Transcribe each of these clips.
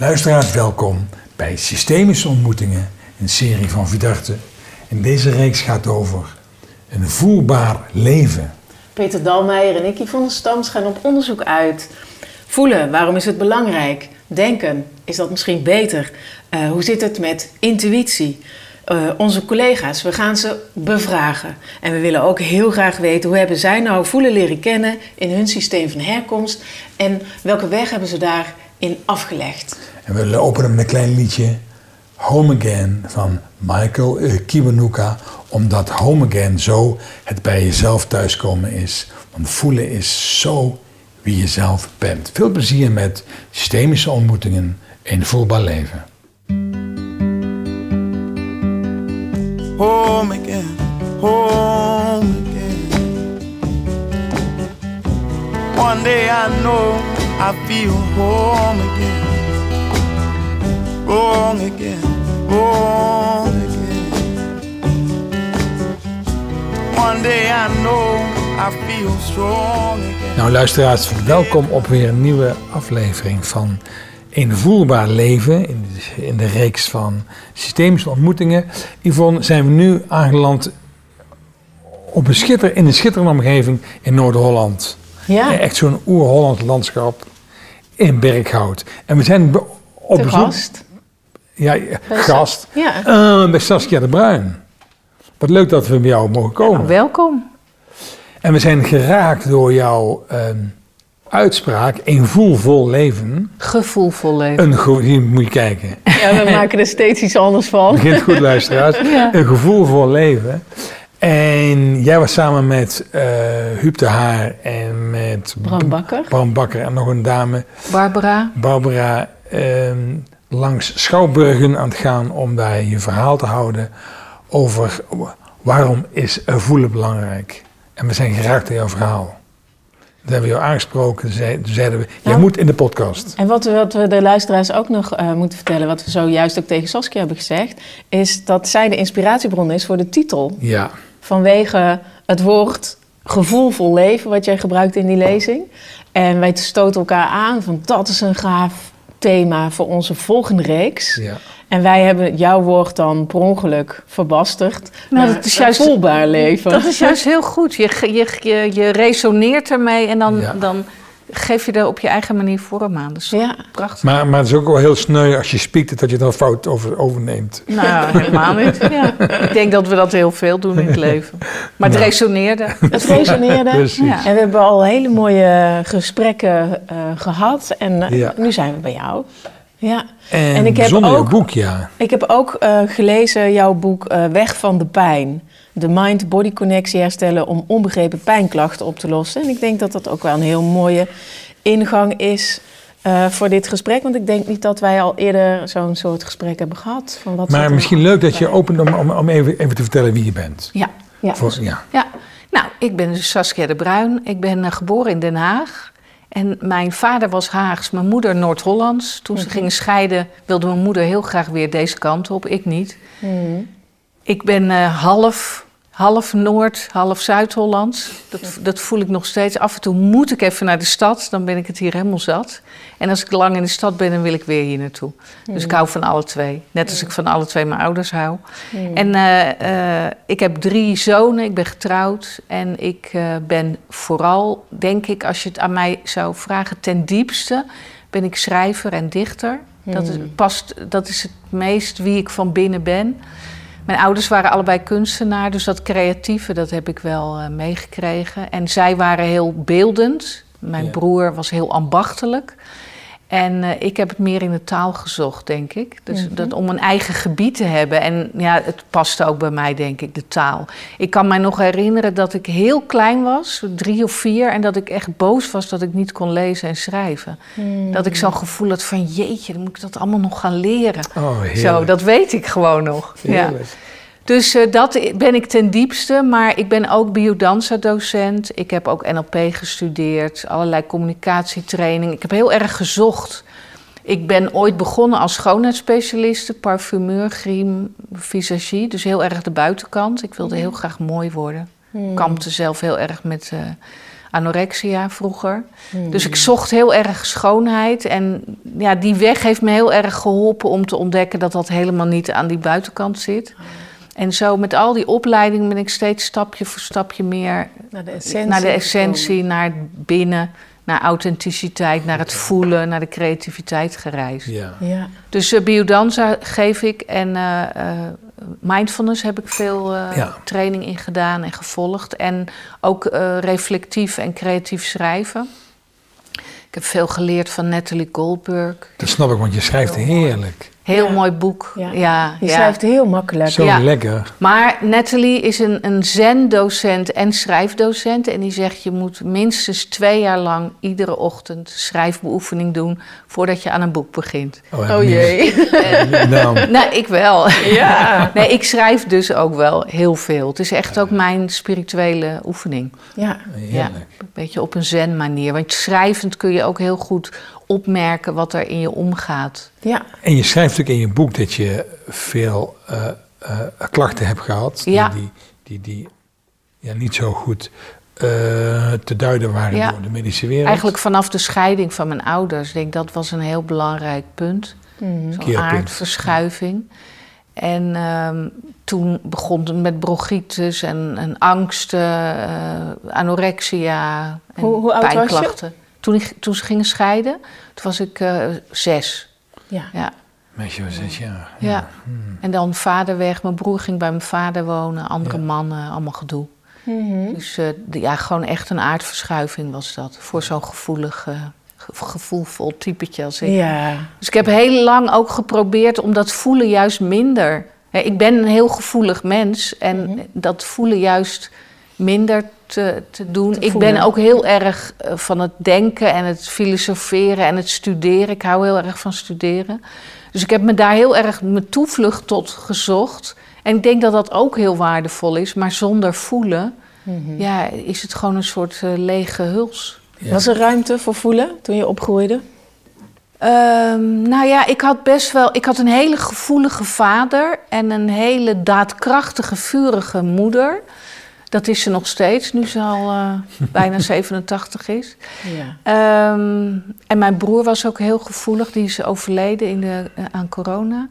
Luisteraars, welkom bij Systemische Ontmoetingen, een serie van Vidarte. En deze reeks gaat over een voelbaar leven. Peter Dalmeijer en ik, Yvonne Stams, gaan op onderzoek uit. Voelen, waarom is het belangrijk? Denken, is dat misschien beter? Uh, hoe zit het met intuïtie? Uh, onze collega's, we gaan ze bevragen. En we willen ook heel graag weten hoe hebben zij nou voelen leren kennen in hun systeem van herkomst en welke weg hebben ze daarin afgelegd. En we openen met een klein liedje Home Again van Michael Kiwanuka, omdat Home Again zo het bij jezelf thuiskomen is. Want voelen is zo wie je zelf bent. Veel plezier met systemische ontmoetingen in voelbaar leven. Home again, home again. One day I know I feel home again. Home again, home again. One day I know I feel strong again. Nou luisteraars, welkom op weer een nieuwe aflevering van een voelbaar leven in de, in de reeks van systemische ontmoetingen. Yvonne, zijn we nu aangeland op een schitter, in een schitterende omgeving in Noord-Holland. Ja. Echt zo'n oer-Holland landschap in Berghout. En we zijn op bezoek... gast. Ja, gast. Ja. Uh, bij Saskia de Bruin. Wat leuk dat we bij jou mogen komen. welkom. En we zijn geraakt door jouw... Uh, uitspraak, een voelvol leven. Gevoelvol leven. Een hier moet je kijken. Ja, we maken er steeds iets anders van. Begint goed, luisteraars. Een gevoelvol leven. En jij was samen met uh, Huub de Haar en met... Bram Bakker. Bram Bakker en nog een dame. Barbara. Barbara. Uh, langs Schouwburgen aan het gaan om daar je verhaal te houden over waarom is voelen belangrijk. En we zijn geraakt in jouw verhaal. Dat hebben we jou aangesproken. Toen zeiden we, jij moet in de podcast. En wat, wat we de luisteraars ook nog uh, moeten vertellen, wat we zojuist ook tegen Saskia hebben gezegd, is dat zij de inspiratiebron is voor de titel. Ja. Vanwege het woord gevoelvol leven, wat jij gebruikt in die lezing. En wij stoten elkaar aan van dat is een gaaf thema voor onze volgende reeks. Ja. En wij hebben jouw woord dan per ongeluk verbasterd. Maar het is juist voelbaar leven. Dat is juist heel goed. Je, je, je, je resoneert ermee en dan, dan geef je er op je eigen manier vorm aan. Dus ja. prachtig. Maar, maar het is ook wel heel sneu als je spiekt dat je dan fout over, overneemt. Nou, helemaal niet. Ja. Ik denk dat we dat heel veel doen in het leven. Maar het nou. resoneerde. Het resoneerde. Ja. En we hebben al hele mooie gesprekken uh, gehad. En uh, nu zijn we bij jou. Ja. En, en ik heb ook, boek, ja. Ik heb ook uh, gelezen jouw boek uh, Weg van de pijn. De mind-body connectie herstellen om onbegrepen pijnklachten op te lossen. En ik denk dat dat ook wel een heel mooie ingang is uh, voor dit gesprek. Want ik denk niet dat wij al eerder zo'n soort gesprek hebben gehad. Van wat maar misschien leuk dat je opent om, om, om even, even, te vertellen wie je bent. Ja, ja. Voor, ja. ja. Nou, ik ben Saskia de Bruin. Ik ben geboren in Den Haag. En mijn vader was Haags, mijn moeder Noord-Hollands. Toen ze mhm. gingen scheiden, wilde mijn moeder heel graag weer deze kant op, ik niet. Mhm. Ik ben uh, half half Noord, half Zuid-Hollands. Dat, dat voel ik nog steeds. Af en toe moet ik even naar de stad, dan ben ik het hier helemaal zat. En als ik lang in de stad ben, dan wil ik weer hier naartoe. Dus ik hou van alle twee. Net als ik van alle twee mijn ouders hou. En uh, uh, ik heb drie zonen, ik ben getrouwd. En ik uh, ben vooral, denk ik, als je het aan mij zou vragen, ten diepste ben ik schrijver en dichter. Dat, is, past, dat is het meest wie ik van binnen ben. Mijn ouders waren allebei kunstenaar, dus dat creatieve, dat heb ik wel uh, meegekregen. En zij waren heel beeldend. Mijn broer was heel ambachtelijk. En uh, ik heb het meer in de taal gezocht, denk ik. Dus mhm. dat om een eigen gebied te hebben. En ja, het paste ook bij mij, denk ik, de taal. Ik kan mij nog herinneren dat ik heel klein was, drie of vier, en dat ik echt boos was dat ik niet kon lezen en schrijven. Mhm. Dat ik zo'n gevoel had van jeetje, dan moet ik dat allemaal nog gaan leren. Oh, Zo, dat weet ik gewoon nog. Ja. Dus uh, dat ben ik ten diepste, maar ik ben ook biodanza-docent. Ik heb ook NLP gestudeerd, allerlei communicatietraining. Ik heb heel erg gezocht. Ik ben ooit begonnen als schoonheidsspecialiste, parfumeur, griem, visagie. Dus heel erg de buitenkant. Ik wilde heel graag mooi worden. Ik hmm. kampte zelf heel erg met uh, anorexia vroeger. Dus ik zocht heel erg schoonheid. En ja, die weg heeft me heel erg geholpen om te ontdekken dat dat helemaal niet aan die buitenkant zit. En zo met al die opleidingen ben ik steeds stapje voor stapje meer naar de essentie, naar, de essentie, naar binnen, naar authenticiteit, naar het voelen, naar de creativiteit gereisd. Ja. ja. Dus uh, biodanza geef ik en uh, mindfulness heb ik veel training in gedaan en gevolgd. En ook reflectief en creatief schrijven. Ik heb veel geleerd van Natalie Goldberg. Dat snap ik, want je schrijft heerlijk. Heel mooi boek. Ja. ja je schrijft heel makkelijk. Zo lekker. Maar Natalie is een, een zen-docent en schrijfdocent. En die zegt je moet minstens twee jaar lang iedere ochtend schrijfbeoefening doen voordat je aan een boek begint. Oh, oh jee. nou. nou, ik wel. Ja. nee, ik schrijf dus ook wel heel veel. Het is echt ook mijn spirituele oefening. Ja. ja. Een beetje op een zen manier. Want schrijvend kun je ook heel goed opmerken wat er in je omgaat. Ja. En je schrijft ook in je boek dat je veel uh, uh, klachten hebt gehad. Ja. Die, die, die, ja, niet zo goed uh, te duiden waren ja. door de medische wereld. Eigenlijk vanaf de scheiding van mijn ouders. Ik denk dat was een heel belangrijk punt. Mm. Zo'n aardverschuiving. En uh, toen begon het met bronchitis en, en angsten, anorexia en hoe, hoe pijnklachten. Toen, ik, toen ze gingen scheiden, toen was ik uh, zes. Ja. ja. Meisje was zes jaar. Ja. ja. Hmm. En dan vader weg. Mijn broer ging bij mijn vader wonen. Andere mannen, allemaal gedoe. Mm Dus uh, ja, gewoon echt een aardverschuiving was dat. Voor zo'n gevoelig, uh, gevoelvol typetje als ik. Ja. Dus ik heb heel lang ook geprobeerd om dat voelen juist minder... Ik ben een heel gevoelig mens en mhm. dat voelen juist minder te, te doen. ik ben ook heel erg eh, van het denken en het filosoferen en het studeren. Ik hou heel erg van studeren. Dus ik heb me daar heel erg mijn toevlucht tot gezocht. En ik denk dat dat ook heel waardevol is. Maar zonder voelen mhm. ja, is het gewoon een soort uh, lege huls. Was er ruimte voor voelen toen je opgroeide? Um, nou ja, ik had best wel. Ik had een hele gevoelige vader en een hele daadkrachtige, vurige moeder. Dat is ze nog steeds, nu ze al uh, bijna 87 is. Ja. Ehm, en mijn broer was ook heel gevoelig, die is overleden in de, uh, aan corona.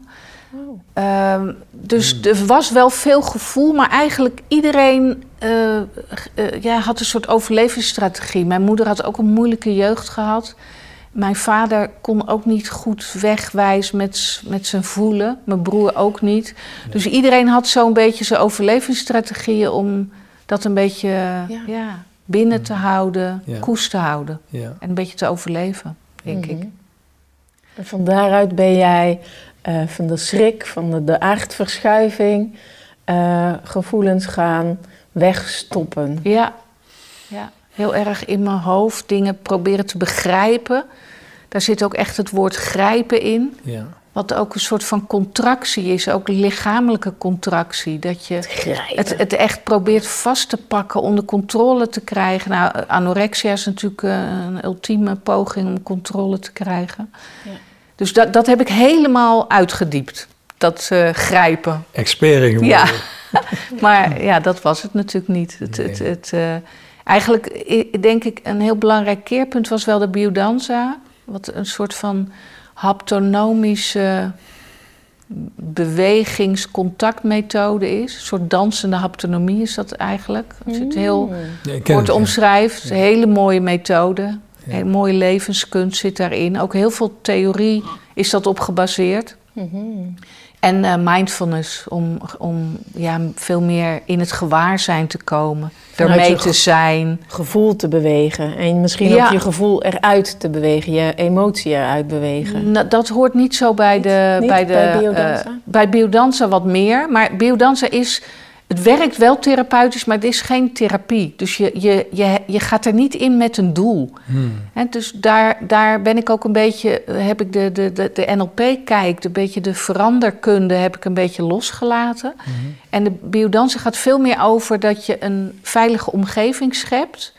Oh. Um, dus hmm. er was wel veel gevoel, maar eigenlijk iedereen uh, ja, had een soort overlevingsstrategie. Mijn moeder had ook een moeilijke jeugd gehad. Mijn vader kon ook niet goed wegwijzen met, met zijn voelen. Mijn broer ook niet. Dus iedereen had zo'n beetje zijn overlevingsstrategieën om dat een beetje ja. binnen te houden, koest te houden. En een beetje te overleven, denk ik. Mhm. En van daaruit ben jij uh, van de schrik, van de, de aardverschuiving, uh, gevoelens gaan wegstoppen. Ja. ja, heel erg in mijn hoofd dingen proberen te begrijpen. Daar zit ook echt het woord grijpen in. Ja. Wat ook een soort van contractie is, ook een lichamelijke contractie. Dat je het, het, echt probeert vast te pakken, onder controle te krijgen. Nou, anorexia is natuurlijk eh, een ultieme poging om controle te krijgen. Ja. Dus dat, dat heb ik helemaal uitgediept, dat uh, grijpen. Expert Ja, maar ja, dat was het natuurlijk niet. Het, het, het uh, eigenlijk denk ik een heel belangrijk keerpunt was wel de biodanza. Wat een soort van haptonomische bewegingscontactmethode is. Een soort dansende haptonomie is dat eigenlijk. Als je het heel ja, kort omschrijft. Ja. Hele mooie methode. Een mooie levenskunst zit daarin. Ook heel veel theorie is dat op gebaseerd. Mm en uh, mindfulness, om, om ja, veel meer in het gewaarzijn te komen. Ermee te zijn. Gevoel te bewegen. En misschien ook je gevoel eruit te bewegen. Je emotie eruit bewegen. Nou, dat hoort niet zo bij de... bij, de, bij biodanza? Uh, bij biodanza wat meer. Maar biodanza is het werkt wel therapeutisch, maar het is geen therapie. Dus je, je, je, je gaat er niet in met een doel. Hmm. dus daar, daar ben ik ook een beetje, heb ik de, de, de, de NLP-kijk, een beetje de veranderkunde heb ik een beetje losgelaten. Hmm. En de biodansen gaat veel meer over dat je een veilige omgeving schept,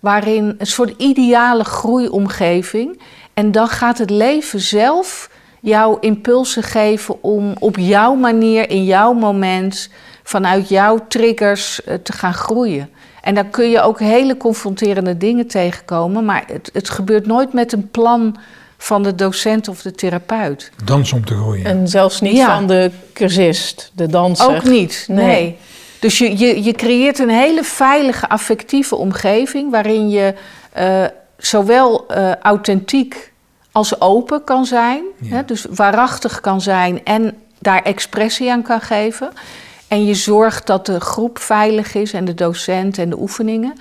waarin een soort ideale groeiomgeving. En dan gaat het leven zelf jou impulsen geven om op jouw manier, in jouw moment vanuit jouw triggers eh, te gaan groeien. En dan kun je ook hele confronterende dingen tegenkomen, maar het, het gebeurt nooit met een plan van de docent of de therapeut. Dans om te groeien. En zelfs niet van de cursist, de danser. Ook niet, nee. Dus je, je, je creëert een hele veilige, affectieve omgeving waarin je uh, zowel uh, authentiek als open kan zijn. Hè, dus waarachtig kan zijn en daar expressie aan kan geven. En je zorgt dat de groep veilig is en de docent en de oefeningen.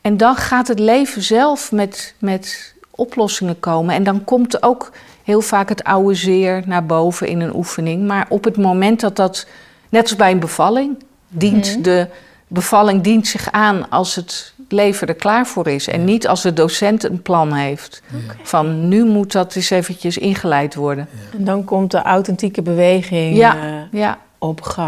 En dan gaat het leven zelf met, met oplossingen komen. En dan komt ook heel vaak het oude zeer naar boven in een oefening. Maar op het moment dat dat, net als bij een bevalling, dient mhm. de bevalling dient zich aan als het leven er klaar voor is. En niet als de docent een plan heeft. Van nu moet dat eens eventjes ingeleid worden. En dan komt de authentieke beweging ja, uh, ja.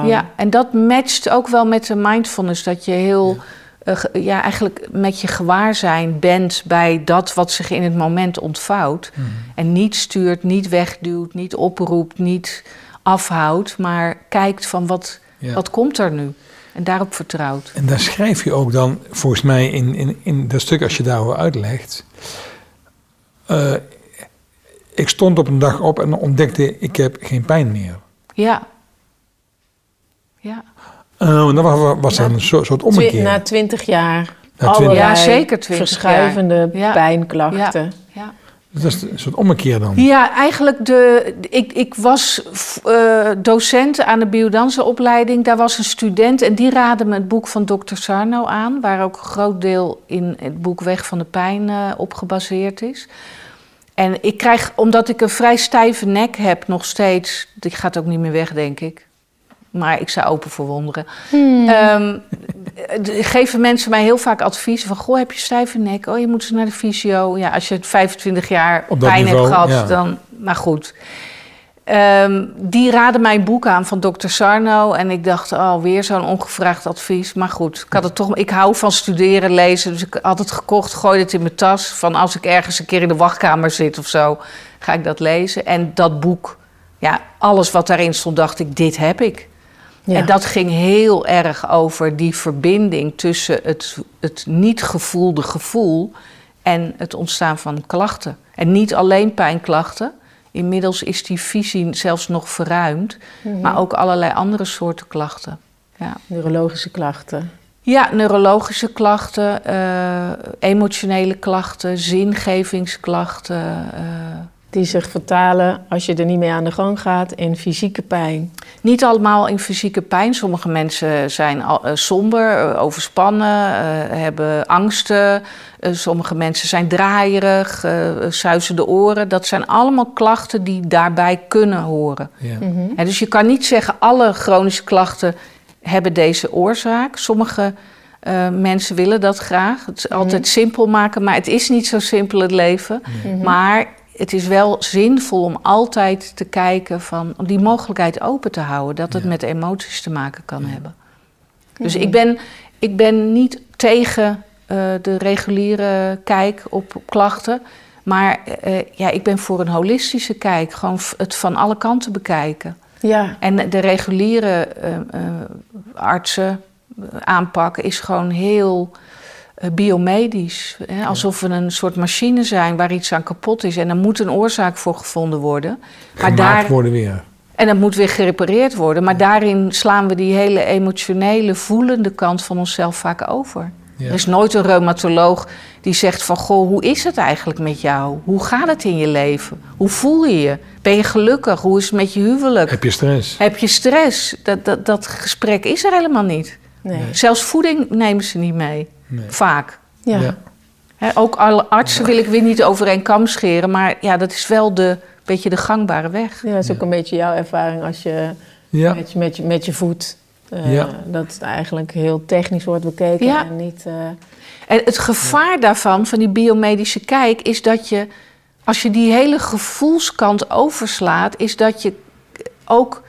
Ja, en dat matcht ook wel met de mindfulness. Dat je heel... Ja. Uh, ja, eigenlijk met je gewaarzijn bent bij dat wat zich in het moment ontvouwt. Mhm. En niet stuurt, niet wegduwt, niet oproept, niet afhoudt, maar kijkt van wat, wat komt er nu. En daarop vertrouwt. En daar schrijf je ook dan, volgens mij, in, in, in dat stuk als je daarover uitlegt. Uh, ik stond op een dag op en ontdekte, ik heb geen pijn meer. Ja. Ja. Uh, dat was, was dan een soort, ommekeer. Na twintig jaar. Na 20 ja, zeker twintig Verschuivende pijnklachten. Ja. ja. Dat is een soort ommekeer dan? Ja, eigenlijk de... Ik, ik was uh, docent aan de biodansenopleiding. Daar was een student en die raadde me het boek van Dr. Sarno aan... waar ook een groot deel in het boek Weg van de Pijn uh, op gebaseerd is. En ik krijg, omdat ik een vrij stijve nek heb nog steeds... Die gaat ook niet meer weg, denk ik. Maar ik sta open voor wonderen. Hmm. Um, geven mensen mij heel vaak advies van... goh, heb je stijve nek? Oh, je moet eens naar de fysio. Ja, als je 25 jaar pijn hebt gehad, dan... Maar goed. Um, die raadde mijn boek aan van dokter Sarno. En ik dacht, oh, weer zo'n ongevraagd advies. Maar goed, ik, had het toch, ik hou van studeren, lezen. Dus ik had het gekocht, gooide het in mijn tas. Van als ik ergens een keer in de wachtkamer zit of zo, ga ik dat lezen. En dat boek, ja, alles wat daarin stond, dacht ik, dit heb ik. En dat ging heel erg over die verbinding tussen het, het niet gevoelde gevoel en het ontstaan van klachten. En niet alleen pijnklachten. Inmiddels is die visie zelfs nog verruimd, mhm. maar ook allerlei andere soorten klachten. Ja. Neurologische klachten. Ja, neurologische klachten, uh, emotionele klachten, zingevingsklachten. Uh, die zich vertalen, als je er niet mee aan de gang gaat, in fysieke pijn. Niet allemaal in fysieke pijn. Sommige mensen zijn uh, somber, uh, overspannen, uh, hebben angsten. sommige mensen zijn draaierig, suizen de oren. Dat zijn allemaal klachten die daarbij kunnen horen. Ja. Mm dus je kan niet zeggen, alle chronische klachten hebben deze oorzaak. Sommige mensen willen dat graag. Het is mhm. altijd simpel maken, maar het is niet zo simpel het leven. Mhm. Maar het is wel zinvol om altijd te kijken van om die mogelijkheid open te houden dat het met emoties te maken kan hebben. Dus ik ben, ik ben niet tegen uh, de reguliere kijk op klachten. Maar uh, ja, ik ben voor een holistische kijk. Gewoon het van alle kanten bekijken. Ja. En de reguliere uh, artsen aanpak is gewoon heel eh, biomedisch. Hè? Alsof we een soort machine zijn waar iets aan kapot is. En er moet een oorzaak voor gevonden worden. Maar daar, worden weer. En dat moet weer gerepareerd worden. Maar daarin slaan we die hele emotionele, voelende kant van onszelf vaak over. Er is nooit een reumatoloog die zegt van... goh, hoe is het eigenlijk met jou? Hoe gaat het in je leven? Hoe voel je je? Ben je gelukkig? Hoe is het met je huwelijk? Heb je stress? Heb je stress? Dat, dat, dat gesprek is er helemaal niet. Nee. Zelfs voeding nemen ze niet mee. Vaak. Ja. ook alle artsen wil ik weer niet over een kam scheren, maar ja, dat is wel de beetje de gangbare weg. Ja, dat is ook een beetje jouw ervaring als je met, je, met, je, met je voet. Uh, dat het eigenlijk heel technisch wordt bekeken en niet. Uh... En het gevaar daarvan, van die biomedische kijk, is dat je, als je die hele gevoelskant overslaat, is dat je ook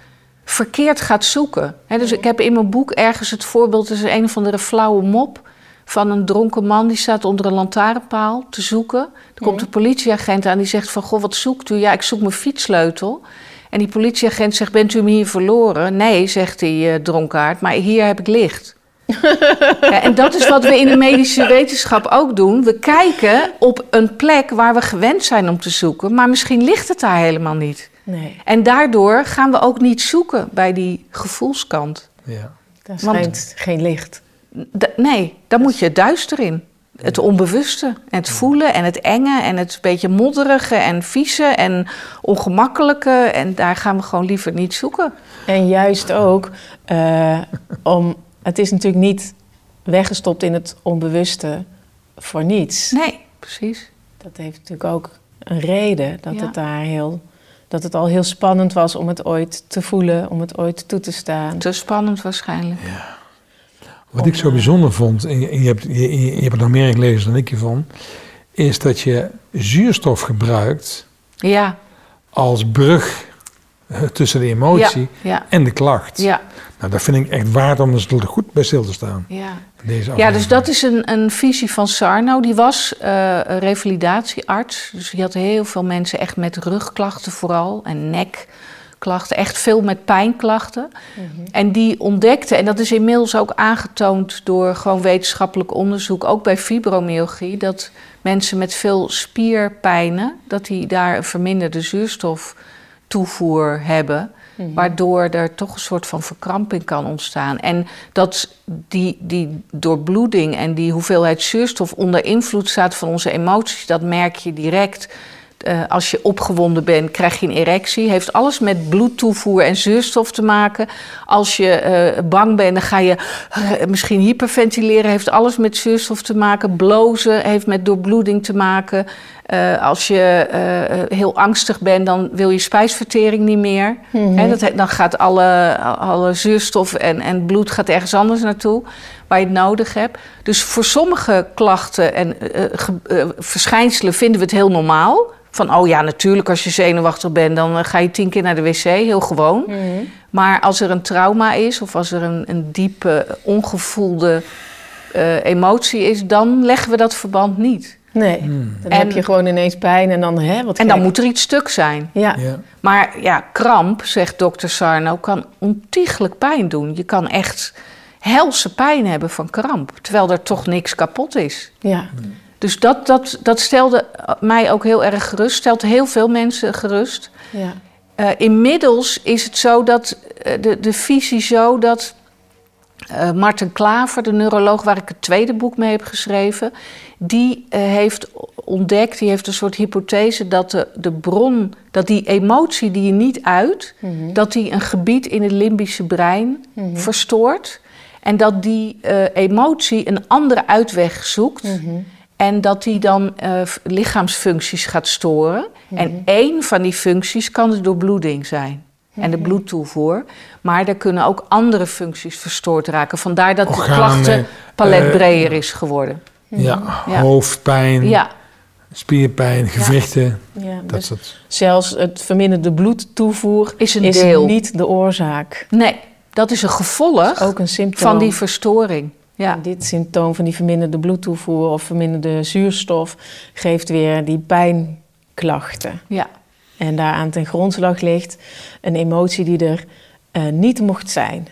verkeerd gaat zoeken. dus ik heb in mijn boek ergens het voorbeeld, is een of andere flauwe mop van een dronken man die staat onder een lantaarnpaal te zoeken. Er komt een politieagent aan die zegt van... Goh, wat zoekt u? Ja, ik zoek mijn fietssleutel. En die politieagent zegt, bent u hem hier verloren? Nee, zegt die uh, dronkaard, maar hier heb ik licht. ja, en dat is wat we in de medische wetenschap ook doen. We kijken op een plek waar we gewend zijn om te zoeken, maar misschien ligt het daar helemaal niet. Nee. En daardoor gaan we ook niet zoeken bij die gevoelskant. Ja. Daar schijnt geen licht. Nee, dan moet je duister in. Het onbewuste en het voelen en het enge en het beetje modderige en vieze en ongemakkelijke. En daar gaan we gewoon liever niet zoeken. En juist ook uh, om, het is natuurlijk niet weggestopt in het onbewuste voor niets. Nee, precies. Dat heeft natuurlijk ook een reden dat het daar heel dat het al heel spannend was om het ooit te voelen, om het ooit toe te staan. Te spannend waarschijnlijk. Ja. Wat ik zo bijzonder vond, en je, hebt, je, je, hebt er nog meer gelezen dan ik hiervan, is dat je zuurstof gebruikt ja. als brug eh, tussen de emotie en de klacht. Ja. Nou, dat vind ik echt waard om er goed bij stil te staan. Ja, ja dus dat is een, een visie van Sarno. Die was uh, revalidatiearts. Dus die had heel veel mensen echt met rugklachten vooral en nekklachten. Echt veel met pijnklachten. Mhm. En die ontdekte, en dat is inmiddels ook aangetoond door gewoon wetenschappelijk onderzoek, ook bij fibromyalgie, dat mensen met veel spierpijnen, dat die daar een verminderde zuurstoftoevoer hebben. Mhm. Waardoor er toch een soort van verkramping kan ontstaan. En dat die, die doorbloeding en die hoeveelheid zuurstof onder invloed staat van onze emoties, dat merk je direct. Uh, als je opgewonden bent, krijg je een erectie. Heeft alles met bloedtoevoer en zuurstof te maken. Als je uh, bang bent, dan ga je uh, misschien hyperventileren. Heeft alles met zuurstof te maken. Blozen heeft met doorbloeding te maken. Uh, als je uh, heel angstig bent, dan wil je spijsvertering niet meer. Mm -hmm. dat, dan gaat alle, alle zuurstof en, en bloed gaat ergens anders naartoe, waar je het nodig hebt. Dus voor sommige klachten en uh, verschijnselen vinden we het heel normaal. Van, oh ja, natuurlijk, als je zenuwachtig bent, dan ga je tien keer naar de wc, heel gewoon. Mm -hmm. Maar als er een trauma is, of als er een, een diepe, ongevoelde emotie is, dan leggen we dat verband niet. Nee, hmm. dan heb je gewoon ineens pijn en dan, hè, wat En dan moet er iets stuk zijn. Ja. ja. Maar ja, kramp, zegt dokter Sarno, kan ontiegelijk pijn doen. Je kan echt helse pijn hebben van kramp, terwijl er toch niks kapot is. Ja. Dus dat, dat, dat stelde mij ook heel erg gerust, stelt heel veel mensen gerust. Ja. Uh, inmiddels is het zo dat uh, de, de visie zo dat uh, Martin Klaver, de neuroloog waar ik het tweede boek mee heb geschreven, die uh, heeft ontdekt, die heeft een soort hypothese dat de, de bron, dat die emotie die je niet uit, mm -hmm. dat die een gebied in het limbische brein mm -hmm. verstoort. En dat die uh, emotie een andere uitweg zoekt. Mm -hmm. En dat die dan lichaamsfuncties gaat storen. En één van die functies kan de doorbloeding zijn en de bloedtoevoer. Maar er kunnen ook andere functies verstoord raken. Vandaar dat Organen, de klachtenpalet uh, breder is geworden. Ja, ja. hoofdpijn, ja. spierpijn, gewrichten. Ja. dat dus soort. Zelfs het verminderde bloedtoevoer is, een is deel. niet de oorzaak. Nee, dat is een gevolg ook een symptoom. van die verstoring. Ja. Dit symptoom van die verminderde bloedtoevoer of verminderde zuurstof geeft weer die pijnklachten. Ja. En daaraan ten grondslag ligt een emotie die er uh, niet mocht zijn.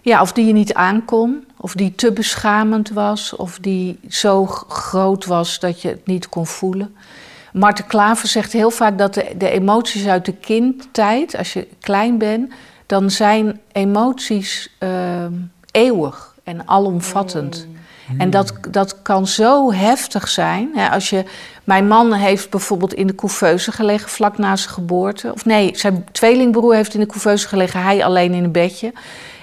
Ja, of die je niet aankon, of die te beschamend was, of die zo groot was dat je het niet kon voelen. Marten Klaver zegt heel vaak dat de, de emoties uit de kindtijd, als je klein bent, dan zijn emoties uh, eeuwig en alomvattend. Mm. En dat, dat kan zo heftig zijn. als je, mijn man heeft bijvoorbeeld in de couveuse gelegen vlak na zijn geboorte. Of nee, zijn tweelingbroer heeft in de couveuse gelegen, hij alleen in een bedje.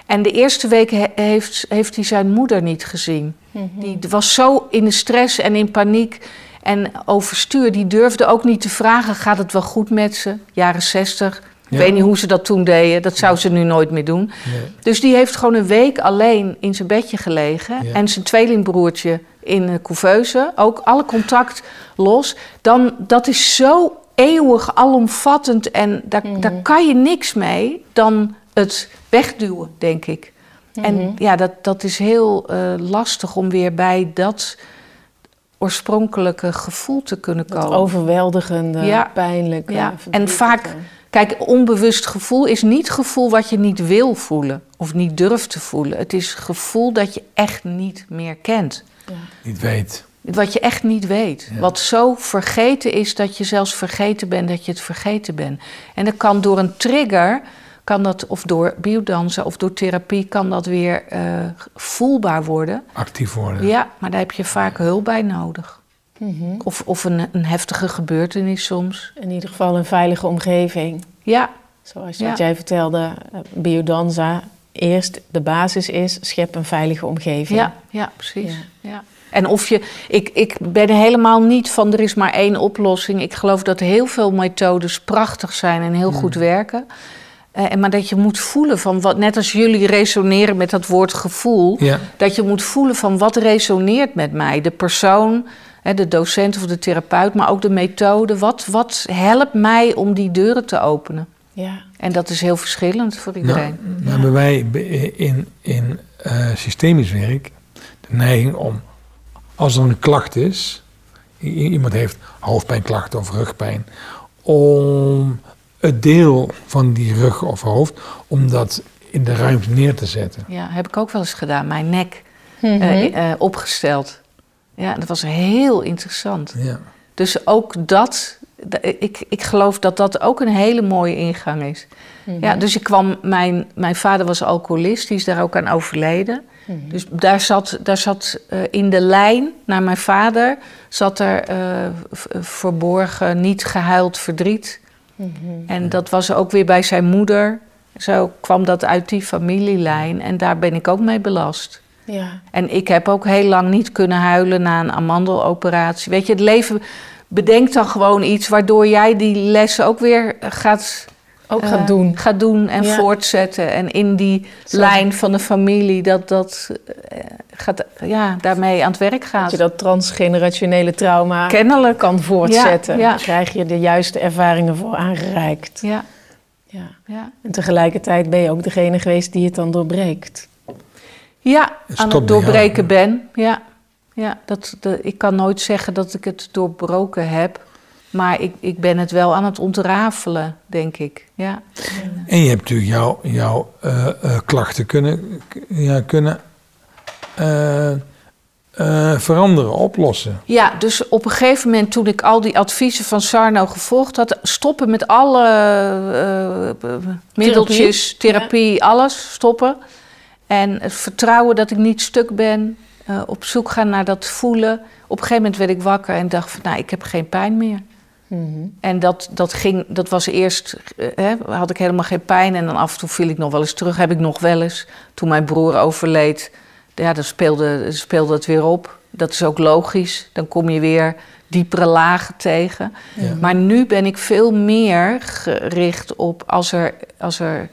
En de eerste weken heeft, heeft hij zijn moeder niet gezien. Mm -hmm. Die was zo in de stress en in paniek en overstuur. Die durfde ook niet te vragen: gaat het wel goed met ze? Jaren zestig. Ik weet niet hoe ze dat toen deden. Dat zou ze nu nooit meer doen. Nee. Dus die heeft gewoon een week alleen in zijn bedje gelegen. Ja. En zijn tweelingbroertje in een couveuse. Ook alle contact los. Dan, dat is zo eeuwig alomvattend. En daar, mm -hmm. daar kan je niks mee dan het wegduwen, denk ik. Mm -hmm. En ja, dat, dat is heel uh, lastig om weer bij dat oorspronkelijke gevoel te kunnen komen. Dat overweldigende, ja. pijnlijke. Ja. En vaak Kijk, onbewust gevoel is niet gevoel wat je niet wil voelen of niet durft te voelen. Het is gevoel dat je echt niet meer kent. Ja. Niet weet. Wat je echt niet weet. Wat zo vergeten is dat je zelfs vergeten bent dat je het vergeten bent. En dat kan door een trigger, kan dat, of door biodansen of door therapie, kan dat weer uh, voelbaar worden. Actief worden. Ja, maar daar heb je vaak hulp bij nodig. Mhm. Of, of een, een, heftige gebeurtenis soms. In ieder geval een veilige omgeving. Ja. Zoals wat jij vertelde, eh, biodanza. Eerst de basis is, schep een veilige omgeving. Ja, ja precies. Ja. En of je, ik, ik ben helemaal niet van er is maar één oplossing. Ik geloof dat heel veel methodes prachtig zijn en heel goed werken. Uh, maar dat je moet voelen van wat, net als jullie resoneren met dat woord gevoel, dat je moet voelen van wat resoneert met mij. De persoon, de docent of de therapeut, maar ook de methode. Wat, wat helpt mij om die deuren te openen? Ja. En dat is heel verschillend voor iedereen. Nou, nou hebben wij in, in uh, systemisch werk de neiging om, als er een klacht is, iemand heeft hoofdpijnklachten of rugpijn, om het deel van die rug of hoofd, om dat in de ruimte neer te zetten. Ja, heb ik ook wel eens gedaan. Mijn nek mm opgesteld. Ja, dat was heel interessant. Ja. Dus ook dat, ik, ik geloof dat dat ook een hele mooie ingang is. Ja, mhm. dus ik kwam, mijn, mijn vader was alcoholist, die is daar ook aan overleden. Mhm. Dus daar zat, daar zat uh, in de lijn naar mijn vader, zat er uh, verborgen, niet gehuild verdriet. Mhm. En dat was ook weer bij zijn moeder. Zo kwam dat uit die familielijn en daar ben ik ook mee belast. Ja. En ik heb ook heel lang niet kunnen huilen na een amandeloperatie. Weet je, het leven bedenkt dan gewoon iets waardoor jij die lessen ook weer gaat, ook gaat, doen. gaat doen en voortzetten. En in die lijn van de familie dat dat uh, gaat, ja, daarmee aan het werk gaat. Dat je dat transgenerationele trauma Kennelijk. kan voortzetten. Ja, krijg je de juiste ervaringen voor aangereikt. Ja. Ja. ja. En tegelijkertijd ben je ook degene geweest die het dan doorbreekt. Ja, aan het doorbreken ben. Ja, ja dat, ik kan nooit zeggen dat ik het doorbroken heb. Maar ik, ik ben het wel aan het ontrafelen, denk ik. Ja. En je hebt natuurlijk jouw jou, uh, uh, klachten kunnen, ja, kunnen uh, veranderen, oplossen. Ja, dus op een gegeven moment toen ik al die adviezen van Sarno gevolgd had... stoppen met alle middeltjes, therapie, therapie alles stoppen... En het vertrouwen dat ik niet stuk ben, uh, op zoek gaan naar dat voelen. Op een gegeven moment werd ik wakker en dacht van, nou, ik heb geen pijn meer. Mhm. En dat, dat, ging, dat was eerst, uh, hè, had ik helemaal geen pijn. En dan af en toe viel ik nog wel eens terug, heb ik nog wel eens. Toen mijn broer overleed, ja, dan speelde, speelde het weer op. Dat is ook logisch. Dan kom je weer diepere lagen tegen. Maar nu ben ik veel meer gericht op als er, als er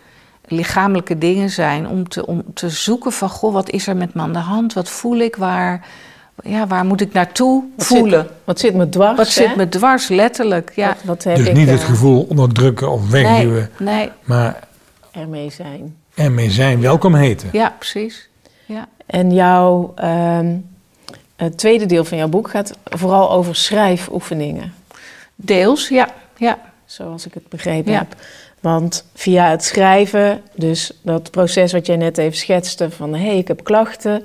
lichamelijke dingen zijn. Om te, om te zoeken van, goh, wat is er met me aan de hand? Wat voel ik? Waar, ja, waar moet ik naartoe wat voelen? Zit, wat zit me dwars? Wat zit me dwars, letterlijk. Ja. Wat, heb dus ik, niet het eh, gevoel onderdrukken of wegduwen. Nee, nee. Maar ermee zijn. Ermee zijn, welkom heten. Ja, precies. Ja. En jouw ehm, het tweede deel van jouw boek gaat vooral over schrijfoefeningen. Deels, ja. ja. Zoals ik het begrepen heb. Want via het schrijven, dus dat proces wat jij net even schetste van hé, hey, ik heb klachten,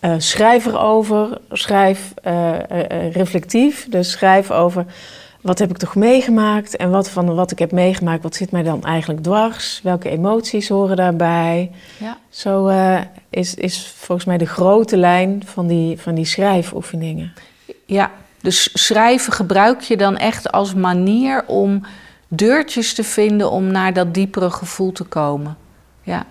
uh, schrijf erover, schrijf uh, uh, reflectief, dus schrijf over wat heb ik toch meegemaakt en wat van wat ik heb meegemaakt, wat zit mij dan eigenlijk dwars, welke emoties horen daarbij. Ja. Zo is, is volgens mij de grote lijn van die, van die schrijfoefeningen. Ja, dus schrijven gebruik je dan echt als manier om deurtjes te vinden om naar dat diepere gevoel te komen. Ja.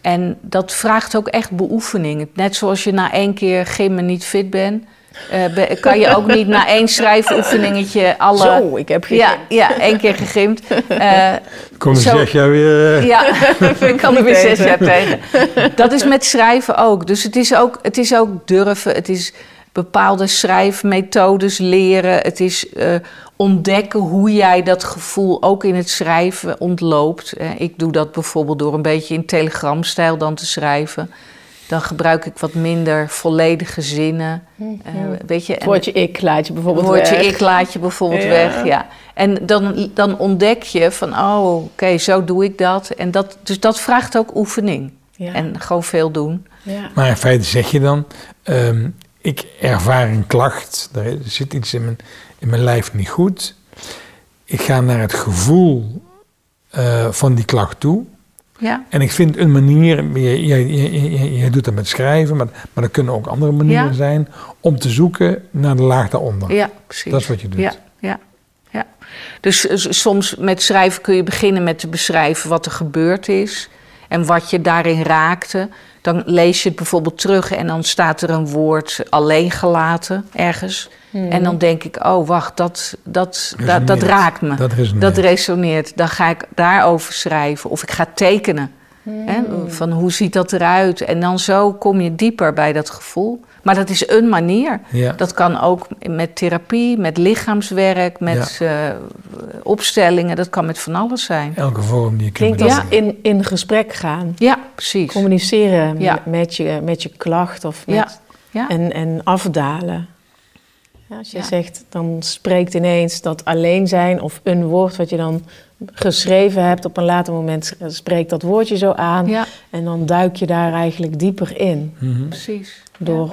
En dat vraagt ook echt beoefening. Net zoals je na één keer gymmen niet fit bent, uh, kan je ook niet na één schrijfoefeningetje alle... Zo, ik heb gegimd. Ja, ja één keer gegimd. Uh, Kom er zes jaar weer... Uh... Ja, ik kan er weer zes jaar tegen. Dat is met schrijven ook. Dus het is ook, het is ook durven, het is bepaalde schrijfmethodes leren. Het is ontdekken hoe jij dat gevoel ook in het schrijven ontloopt. Ik doe dat bijvoorbeeld door een beetje in telegramstijl dan te schrijven. Dan gebruik ik wat minder volledige zinnen. Uh, weet je, het woordje ik laat je bijvoorbeeld weg. Het woordje ik laat je bijvoorbeeld weg, ja. En dan, dan ontdek je van, oh, oké, zo doe ik dat. En dat. Dus dat vraagt ook oefening. En gewoon veel doen. Ja. Maar in feite zeg je dan, um, ik ervaar een klacht, er zit iets in mijn, in mijn lijf niet goed. Ik ga naar het gevoel uh, van die klacht toe. Ja. En ik vind een manier, je doet dat met schrijven, maar, maar er kunnen ook andere manieren zijn om te zoeken naar de laag daaronder. Ja, precies. Dat is wat je doet. Ja, ja, ja. Dus soms met schrijven kun je beginnen met te beschrijven wat er gebeurd is en wat je daarin raakte. Dan lees je het bijvoorbeeld terug en dan staat er een woord alleen gelaten ergens. Hmm. En dan denk ik, oh wacht, dat, dat, dat, dat, raakt me. Dat resoneert. dat resoneert. Dan ga ik daarover schrijven of ik ga tekenen. Hè, hmm. van hoe ziet dat eruit? En dan zo kom je dieper bij dat gevoel. Maar dat is een manier. Dat kan ook met therapie, met lichaamswerk, met eh, opstellingen. Dat kan met van alles zijn. Elke vorm die je kunt Klinkt als in, in gesprek gaan. Ja, precies. Communiceren met, je, met je klacht of met, En, en afdalen. Als je zegt, dan spreekt ineens dat alleen zijn of een woord wat je dan geschreven hebt, op een later moment spreekt dat woordje zo aan. En dan duik je daar eigenlijk dieper in. Mhm. Precies. Door,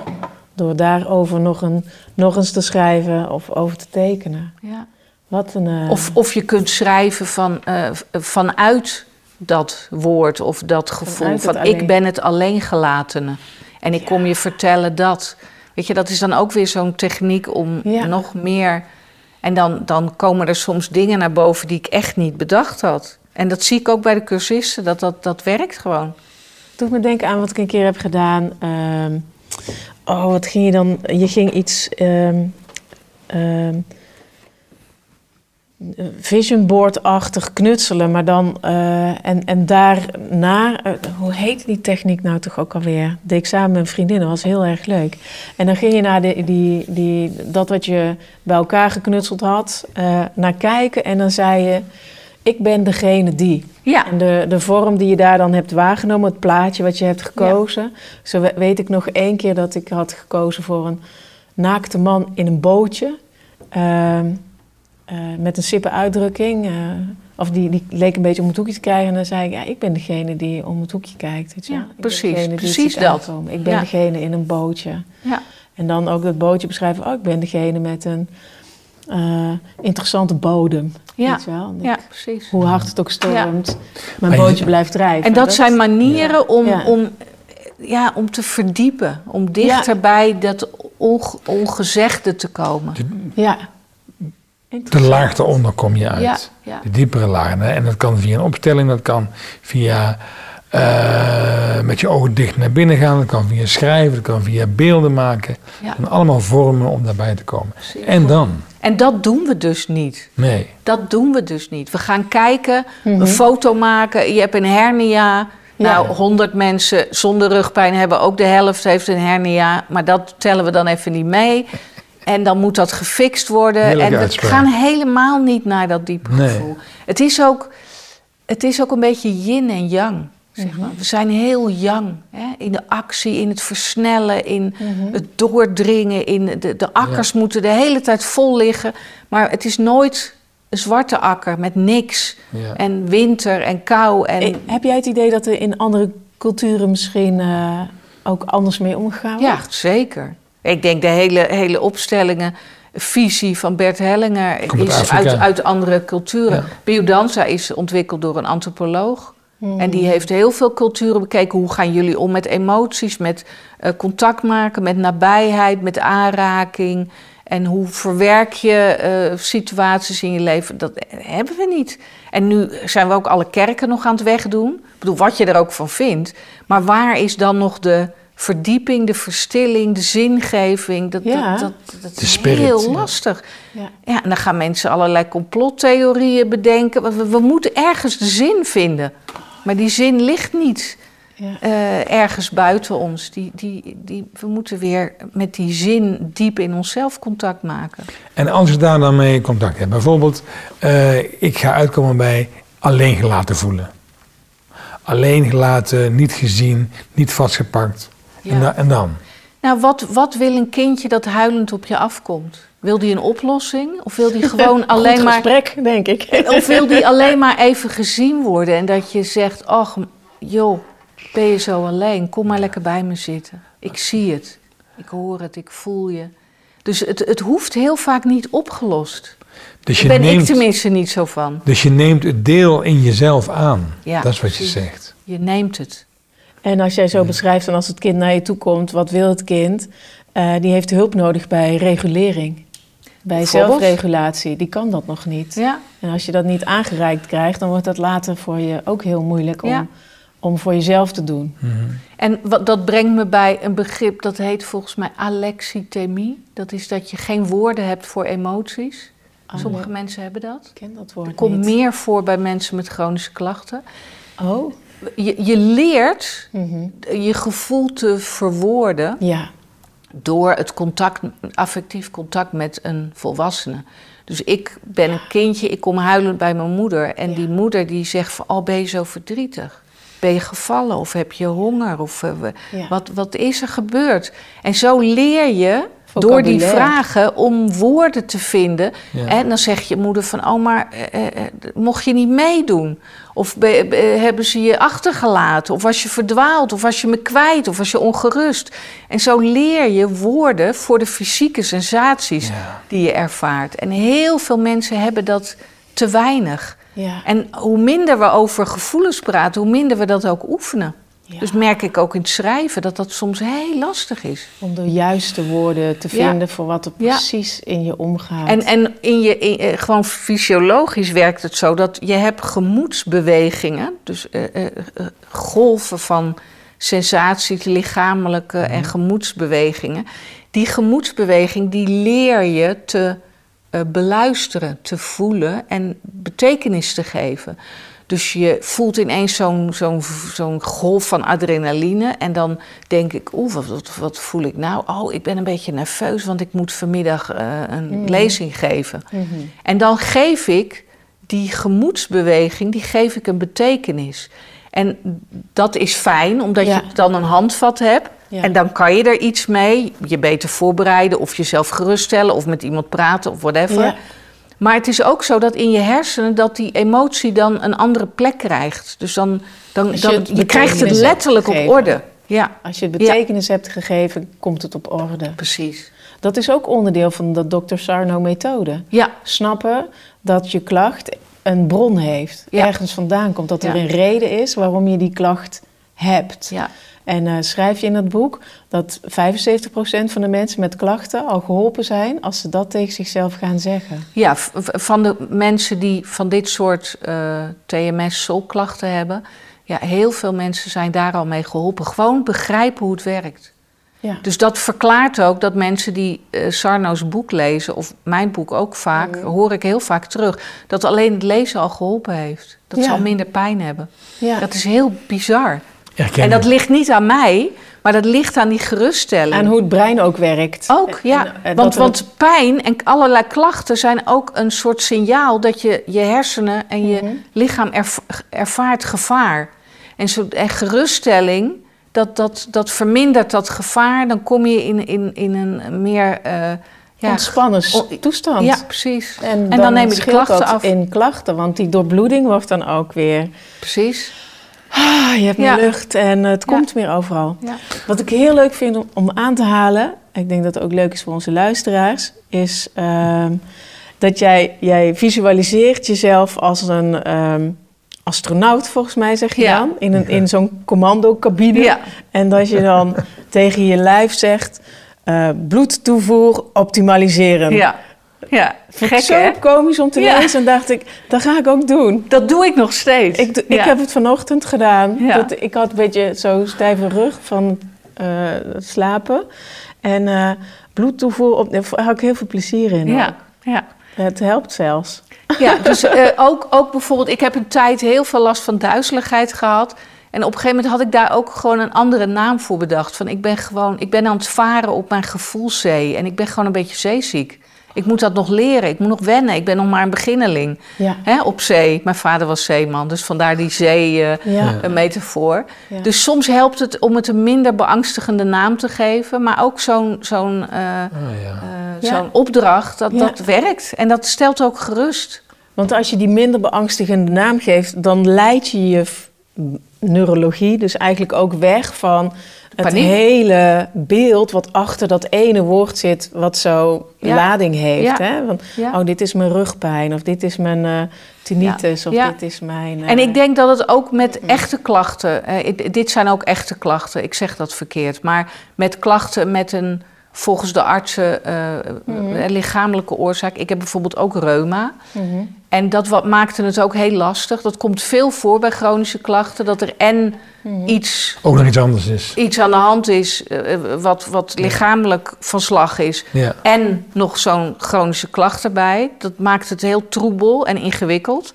door daarover nog, een, nog eens te schrijven of over te tekenen. Ja. Wat een, uh... of, of je kunt schrijven van, uh, vanuit dat woord of dat gevoel van ik ben het alleen gelatene. En ik kom je vertellen dat. Weet je, dat is dan ook weer zo'n techniek om nog meer en dan, dan komen er soms dingen naar boven die ik echt niet bedacht had. En dat zie ik ook bij de cursisten, dat, dat, dat werkt gewoon. Doe me denken aan wat ik een keer heb gedaan. Ehm, oh, wat ging je dan? Je ging iets. Um, vision board-achtig knutselen, maar dan uh, en, en daarna, uh, hoe heet die techniek nou toch ook alweer? De ik samen met een vriendin, dat was heel erg leuk. En dan ging je naar de, die, die, dat wat je bij elkaar geknutseld had, uh, naar kijken en dan zei je, ik ben degene die. Ja. En de, de vorm die je daar dan hebt waargenomen, het plaatje wat je hebt gekozen. Zo weet ik nog één keer dat ik had gekozen voor een naakte man in een bootje. Uh, met een sippe uitdrukking. Uh, of die, die leek een beetje om het hoekje te krijgen. En dan zei ik, ja, ik ben degene die om het hoekje kijkt. Weet je? Ja, precies, precies dat. Ik ben degene in een bootje. Ja. En dan ook dat bootje beschrijven. Oh, ik ben degene met een uh, interessante bodem. Ja, weet je wel? ja precies. Hoe hard het ook stormt, mijn bootje blijft drijven. En dat, zijn manieren om, om, ja, om te verdiepen. Om dichter bij dat ongezegde te komen. Ja. De laag eronder kom je uit. De diepere laag. En dat kan via een opstelling, dat kan via uh, met je ogen dicht naar binnen gaan, dat kan via schrijven, dat kan via beelden maken. Ja. En allemaal vormen om daarbij te komen. En dan? En dat doen we dus niet. Nee. Dat doen we dus niet. We gaan kijken, een mhm. foto maken, je hebt een hernia. Nou, 100 mensen zonder rugpijn hebben ook de helft heeft een hernia. Maar dat tellen we dan even niet mee. En dan moet dat gefixt worden. en we gaan helemaal niet naar dat diepe gevoel. Het is, ook, het is ook een beetje yin en yang. Zeg mhm. maar. We zijn heel yang hè? in de actie, in het versnellen, in mhm. het doordringen. In de, de akkers moeten de hele tijd vol liggen. Maar het is nooit een zwarte akker met niks. En winter en kou. En... Eh, heb jij het idee dat er in andere culturen misschien uh, ook anders mee omgegaan wordt? Ja, zeker. Ik denk de hele, hele opstellingen, visie van Bert Hellinger is uit, uit andere culturen. Ja. Biodanza is ontwikkeld door een antropoloog. Hmm. En die heeft heel veel culturen bekeken. Hoe gaan jullie om met emoties, met uh, contact maken, met nabijheid, met aanraking? En hoe verwerk je uh, situaties in je leven? Dat hebben we niet. En nu zijn we ook alle kerken nog aan het wegdoen. Ik bedoel, wat je er ook van vindt. Maar waar is dan nog de verdieping, de verstilling, de zingeving. Dat, dat, dat, dat is heel lastig. Ja. ja. en dan gaan mensen allerlei complottheorieën bedenken. We, we moeten ergens de zin vinden. Maar die zin ligt niet ja. uh, ergens buiten ons. Die, die, die, we moeten weer met die zin diep in onszelf contact maken. En als we daar dan mee contact hebben, bijvoorbeeld, uh, ik ga uitkomen bij alleen gelaten voelen. Alleen gelaten, niet gezien, niet vastgepakt. En, en, dan? Nou, wat, wat wil een kindje dat huilend op je afkomt? Wil die een oplossing? Of wil die gewoon alleen maar. gesprek, denk ik. Of wil die alleen maar even gezien worden en dat je zegt: Ach, joh, ben je zo alleen? Kom maar lekker bij me zitten. Ik zie het, ik hoor het, ik voel je. Dus het, het hoeft heel vaak niet opgelost. Dus Daar ben neemt, ik tenminste niet zo van. Dus je neemt het deel in jezelf aan. Ja, dat is wat je zegt. Je neemt het. En als jij zo beschrijft, en als het kind naar je toe komt, wat wil het kind? Uh, die heeft hulp nodig bij regulering. Bij zelfregulatie, die kan dat nog niet. Ja. En als je dat niet aangereikt krijgt, dan wordt dat later voor je ook heel moeilijk om, om voor jezelf te doen. Mhm. En wat, dat brengt me bij een begrip dat heet volgens mij alexithymie. Dat is dat je geen woorden hebt voor emoties. Ah, Sommige mensen hebben dat. Ik ken dat woord. Het komt meer voor bij mensen met chronische klachten. Oh. Je, je leert mhm. je gevoel te verwoorden. Ja door het contact, affectief contact met een volwassene. Dus ik ben een kindje, ik kom huilend bij mijn moeder. En die moeder die zegt van, oh ben je zo verdrietig? Ben je gevallen of heb je honger? Of uh, wat, wat is er gebeurd? En zo leer je door die vragen om woorden te vinden. En dan zegt je moeder van, oh maar eh, eh, mocht je niet meedoen? Of hebben ze je achtergelaten? Of was je verdwaald? Of was je me kwijt? Of was je ongerust? En zo leer je woorden voor de fysieke sensaties die je ervaart. En heel veel mensen hebben dat te weinig. Ja. En hoe minder we over gevoelens praten, hoe minder we dat ook oefenen. Dus merk ik ook in het schrijven dat dat soms heel lastig is. Om de juiste woorden te vinden voor wat er precies in je omgaat. En, en in je, eh, gewoon fysiologisch werkt het zo dat je hebt gemoedsbewegingen, dus uh, uh, golven van sensaties, lichamelijke en mhm. gemoedsbewegingen. Die gemoedsbeweging die leer je te beluisteren, te voelen en betekenis te geven. Dus je voelt ineens zo'n zo'n zo'n golf van adrenaline. En dan denk ik, oeh, wat, wat, voel ik nou? Oh, ik ben een beetje nerveus, want ik moet vanmiddag uh, een mhm. lezing geven. Mhm. En dan geef ik die gemoedsbeweging, die geef ik een betekenis. En dat is fijn, omdat je dan een handvat hebt. En dan kan je er iets mee, je beter voorbereiden of jezelf geruststellen of met iemand praten of whatever. Ja. Maar het is ook zo dat in je hersenen dat die emotie dan een andere plek krijgt. Dus dan, dan, je, je krijgt het letterlijk op orde. Ja. Als je het betekenis hebt gegeven, komt het op orde. Precies. Dat is ook onderdeel van de Dr. Sarno-methode. Ja. Snappen dat je klacht een bron heeft, ergens vandaan komt, dat er een reden is waarom je die klacht hebt. Ja. En uh, schrijf je in het boek dat 75% van de mensen met klachten al geholpen zijn als ze dat tegen zichzelf gaan zeggen. Ja, van de mensen die van dit soort uh, eh, TMS-solklachten hebben, ja, heel veel mensen zijn daar al mee geholpen. Gewoon begrijpen hoe het werkt. Ja. Dus dat verklaart ook dat mensen die uh, Sarno's boek lezen, of mijn boek ook vaak, hoor ik heel vaak terug, dat alleen het lezen al geholpen heeft. Dat ze al minder pijn hebben. Ja. Dat is heel bizar en dat ligt niet aan mij, maar dat ligt aan die geruststelling. Aan hoe het brein ook werkt. Ook, ja. want, want pijn en allerlei klachten zijn ook een soort signaal dat je je hersenen en je mhm. lichaam ervaart gevaar. En, zo, en geruststelling, dat, dat, dat vermindert dat gevaar. Dan kom je in, in, in een meer... Uh, ja, ontspannen toestand. Ja, precies. En, dan, neem je de klachten af. in klachten, want die doorbloeding wordt dan ook weer... Precies. Ah, je hebt meer lucht en het komt meer overal. Wat ik heel leuk vind om, aan te halen, ik denk dat het ook leuk is voor onze luisteraars, is ehm, dat jij, jij visualiseert jezelf als een ehm, astronaut, volgens mij zeg je dan, in, een, in zo'n commandocabine. En dat je dan tegen je lijf zegt, uh, bloedtoevoer optimaliseren. Ja. Ja, gek zo hè? komisch om te lezen. En dacht ik, dat ga ik ook doen. Dat doe ik nog steeds. Ik, ik heb het vanochtend gedaan. Dat, ik had een beetje zo stijve rug van uh, slapen. En uh, bloedtoevoer, daar had ik heel veel plezier in. Ja, ja. Het helpt zelfs. Ja, dus uh, ook, ook bijvoorbeeld, ik heb een tijd heel veel last van duizeligheid gehad. En op een gegeven moment had ik daar ook gewoon een andere naam voor bedacht. Van ik ben gewoon, ik ben aan het varen op mijn gevoelszee. En ik ben gewoon een beetje zeeziek. Ik moet dat nog leren, ik moet nog wennen. Ik ben nog maar een beginneling Ja. hè, op zee. Mijn vader was zeeman, dus vandaar die zee-metafoor. Ja. Dus soms helpt het om het een minder beangstigende naam te geven. Maar ook zo'n zo'n eh, Oh, ja. eh, Ja. zo'n opdracht, dat, Ja. dat werkt. En dat stelt ook gerust. Want als je die minder beangstigende naam geeft, dan leid je je neurologie dus eigenlijk ook weg van het Paniek. hele beeld wat achter dat ene woord zit, wat zo Ja. lading heeft. Ja. Hè? Want, Ja. oh, dit is mijn rugpijn, of dit is mijn eh tinnitus, of dit is mijn... eh, En ik denk dat het ook met echte klachten, eh, it- dit zijn ook echte klachten, ik zeg dat verkeerd, maar met klachten met een volgens de artsen eh, Mhm. lichamelijke oorzaak. Ik heb bijvoorbeeld ook reuma. Mhm. En dat wat, maakte het ook heel lastig. Dat komt veel voor bij chronische klachten, dat er en Mhm. iets, Ook nog iets anders is. iets aan de hand is eh, wat, wat lichamelijk van slag is. Ja. En nog zo'n chronische klacht erbij. Dat maakt het heel troebel en ingewikkeld.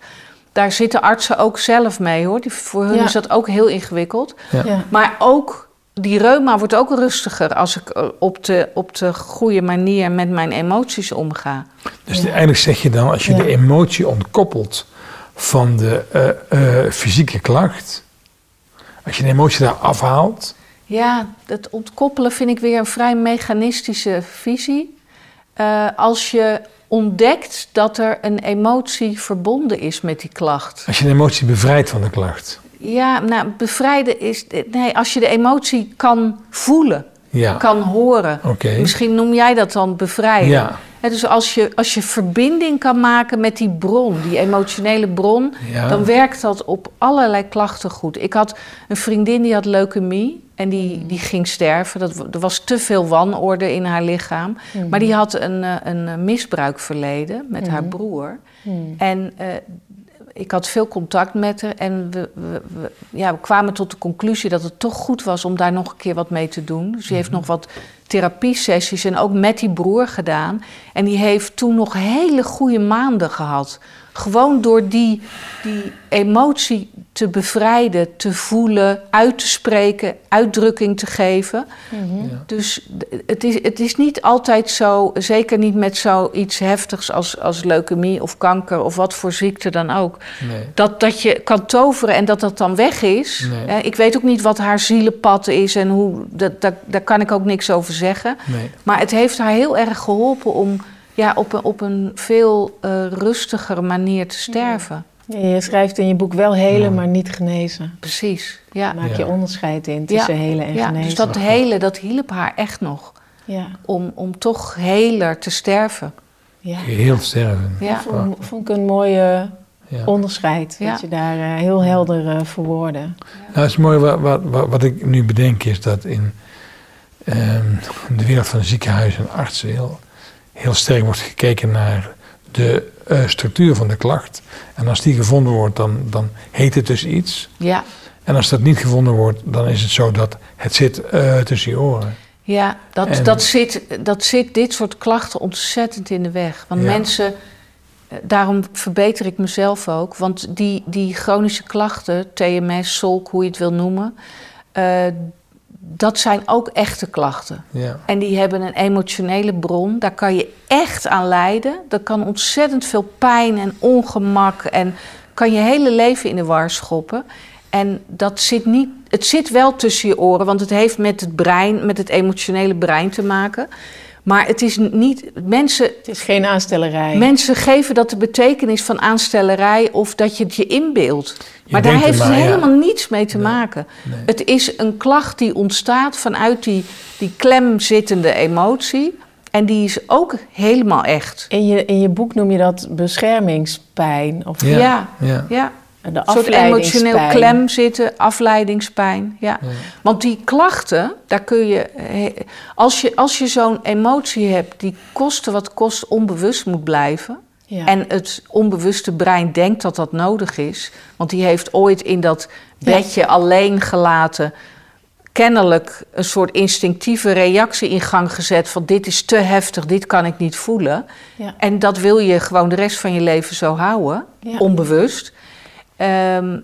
Daar zitten artsen ook zelf mee hoor. Die, voor hun Ja. is dat ook heel ingewikkeld. Ja. Ja. Maar ook die reuma wordt ook rustiger als ik eh, op de, op de goede manier met mijn emoties omga. Dus eigenlijk zeg je dan, als je Ja. de emotie ontkoppelt van de eh, eh, fysieke klacht, als je de emotie daar afhaalt, Ja, het ontkoppelen vind ik weer een vrij mechanistische visie. Eh, als je ontdekt dat er een emotie verbonden is met die klacht. als je de emotie bevrijdt van de klacht. Ja, nou, bevrijden is. Nee, als je de emotie kan voelen, Ja, kan horen. Misschien noem jij dat dan bevrijden. Ja, dus als je, als je verbinding kan maken met die bron, die emotionele bron, ja. dan werkt dat op allerlei klachten goed. Ik had een vriendin die had leukemie en die, die ging sterven. Dat, er was te veel wanorde in haar lichaam. Maar die had een, eh, een misbruikverleden met haar broer. Hmm. En eh, ik had veel contact met haar en we, we, we- ja, we kwamen tot de conclusie dat het toch goed was om daar nog een keer wat mee te doen. Dus die heeft nog wat therapiesessies en ook met die broer gedaan. En die heeft toen nog hele goede maanden gehad. Gewoon door die, die emotie te bevrijden, te voelen, uit te spreken, uitdrukking te geven. Mhm. Ja. Dus het is, het is niet altijd zo, zeker niet met zoiets heftigs als, als leukemie of kanker of wat voor ziekte dan ook. Nee. Dat, dat je kan toveren en dat dat dan weg is. Nee. Ik weet ook niet wat haar zielenpad is en hoe, dat, dat, daar kan ik ook niks over zeggen. Nee. Maar het heeft haar heel erg geholpen om ja, op, een, op een veel eh, rustigere manier te sterven. Ja, je schrijft in je boek wel helen, Ja. maar niet genezen. Precies, ja. Maak Ja. je onderscheid in tussen helen en ja, genezen. dus dat hele, dat hielp haar echt nog. Ja, Om, om toch heler te sterven. ja. Heel sterven. Ja. Vond, vond ik een mooie Ja. onderscheid. Ja. Dat je daar eh, heel helder eh verwoordde. Nou, het is mooi wat, wat, wat, wat ik nu bedenk is dat in ehm, de wereld van ziekenhuizen en artsen heel, heel sterk wordt gekeken naar de eh, structuur van de klacht. En als die gevonden wordt, dan, dan heet het dus iets. Ja, En als dat niet gevonden wordt, dan is het zo dat het zit eh, tussen je oren. ja dat, En- dat, zit, dat zit dit soort klachten ontzettend in de weg. Want Ja. mensen, eh, daarom verbeter ik mezelf ook. Want die, die chronische klachten, TMS, SOLK, hoe je het wil noemen... dat zijn ook echte klachten. Ja. En die hebben een emotionele bron. Daar kan je echt aan lijden. Dat kan ontzettend veel pijn en ongemak en kan je hele leven in de war schoppen. En dat zit niet. Het zit wel tussen je oren, want het heeft met het brein, met het emotionele brein te maken. Maar het is niet. Mensen, Het is geen aanstellerij. mensen geven dat de betekenis van aanstellerij of dat je het je inbeeldt. Maar daar heeft het ja. helemaal niets mee te Nee, maken. nee. Het is een klacht die ontstaat vanuit die, die klemzittende emotie. En die is ook helemaal echt. In je, in je boek noem je dat beschermingspijn. Of Ja. Ja, Ja. ja. De Een soort emotioneel klem zitten, afleidingspijn. Ja. Ja. Want die klachten, daar kun je. Als je, als je zo'n emotie hebt die koste wat kost onbewust moet blijven. Ja. En het onbewuste brein denkt dat dat nodig is. Want die heeft ooit in dat bedje alleen gelaten. kennelijk een soort instinctieve reactie in gang gezet. van dit is te heftig, dit kan ik niet voelen. Ja. En dat wil je gewoon de rest van je leven zo houden, Ja. onbewust. Ehm,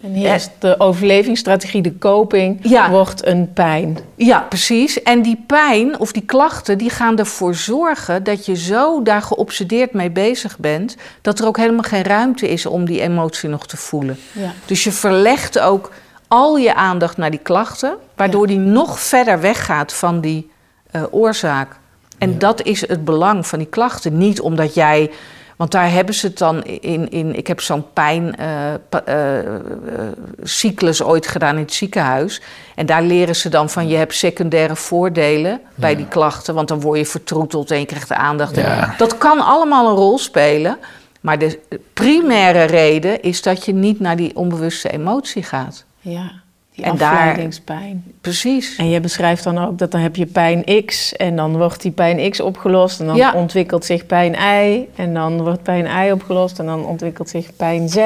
En hier is de overlevingsstrategie, de coping, wordt een pijn. Ja, precies. En die pijn of die klachten, die gaan ervoor zorgen dat je zo daar geobsedeerd mee bezig bent, dat er ook helemaal geen ruimte is om die emotie nog te voelen. Ja. Dus je verlegt ook al je aandacht naar die klachten, waardoor die nog verder weggaat van die uh, oorzaak. En dat is het belang van die klachten. Niet omdat jij want daar hebben ze het dan in. in ik heb zo'n pijncyclus uh, uh, ooit gedaan in het ziekenhuis. En daar leren ze dan van je hebt secundaire voordelen bij die klachten. Want dan word je vertroeteld en je krijgt de aandacht. Dat kan allemaal een rol spelen. Maar de primaire reden is dat je niet naar die onbewuste emotie gaat. Ja. Die en afleidingspijn. precies. En je beschrijft dan ook dat dan heb je pijn X en dan wordt die pijn X opgelost en dan ontwikkelt zich pijn Y en dan wordt pijn Y opgelost en dan ontwikkelt zich pijn Z.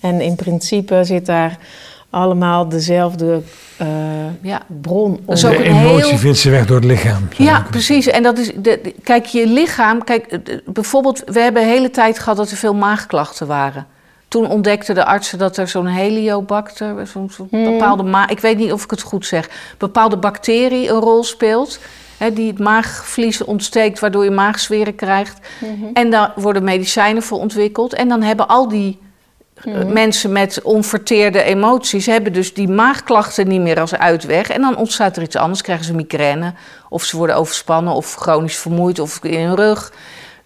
En in principe zit daar allemaal dezelfde uh, ja. bron. De emotie vindt ze weg door het lichaam. Ja, precies. En dat is, de, kijk, je lichaam, kijk, bijvoorbeeld, we hebben de hele tijd gehad dat er veel maagklachten waren. Toen ontdekten de artsen dat er zo'n heliobacter, zo'n hmm. bepaalde, ik weet niet of ik het goed zeg, bepaalde bacterie een rol speelt. Hè, die het maagvlies ontsteekt, waardoor je maagzweren krijgt. Mhm. En daar worden medicijnen voor ontwikkeld. En dan hebben al die eh, mhm. mensen met onverteerde emoties, hebben dus die maagklachten niet meer als uitweg. En dan ontstaat er iets anders, krijgen ze migraine, of ze worden overspannen, of chronisch vermoeid, of in hun rug.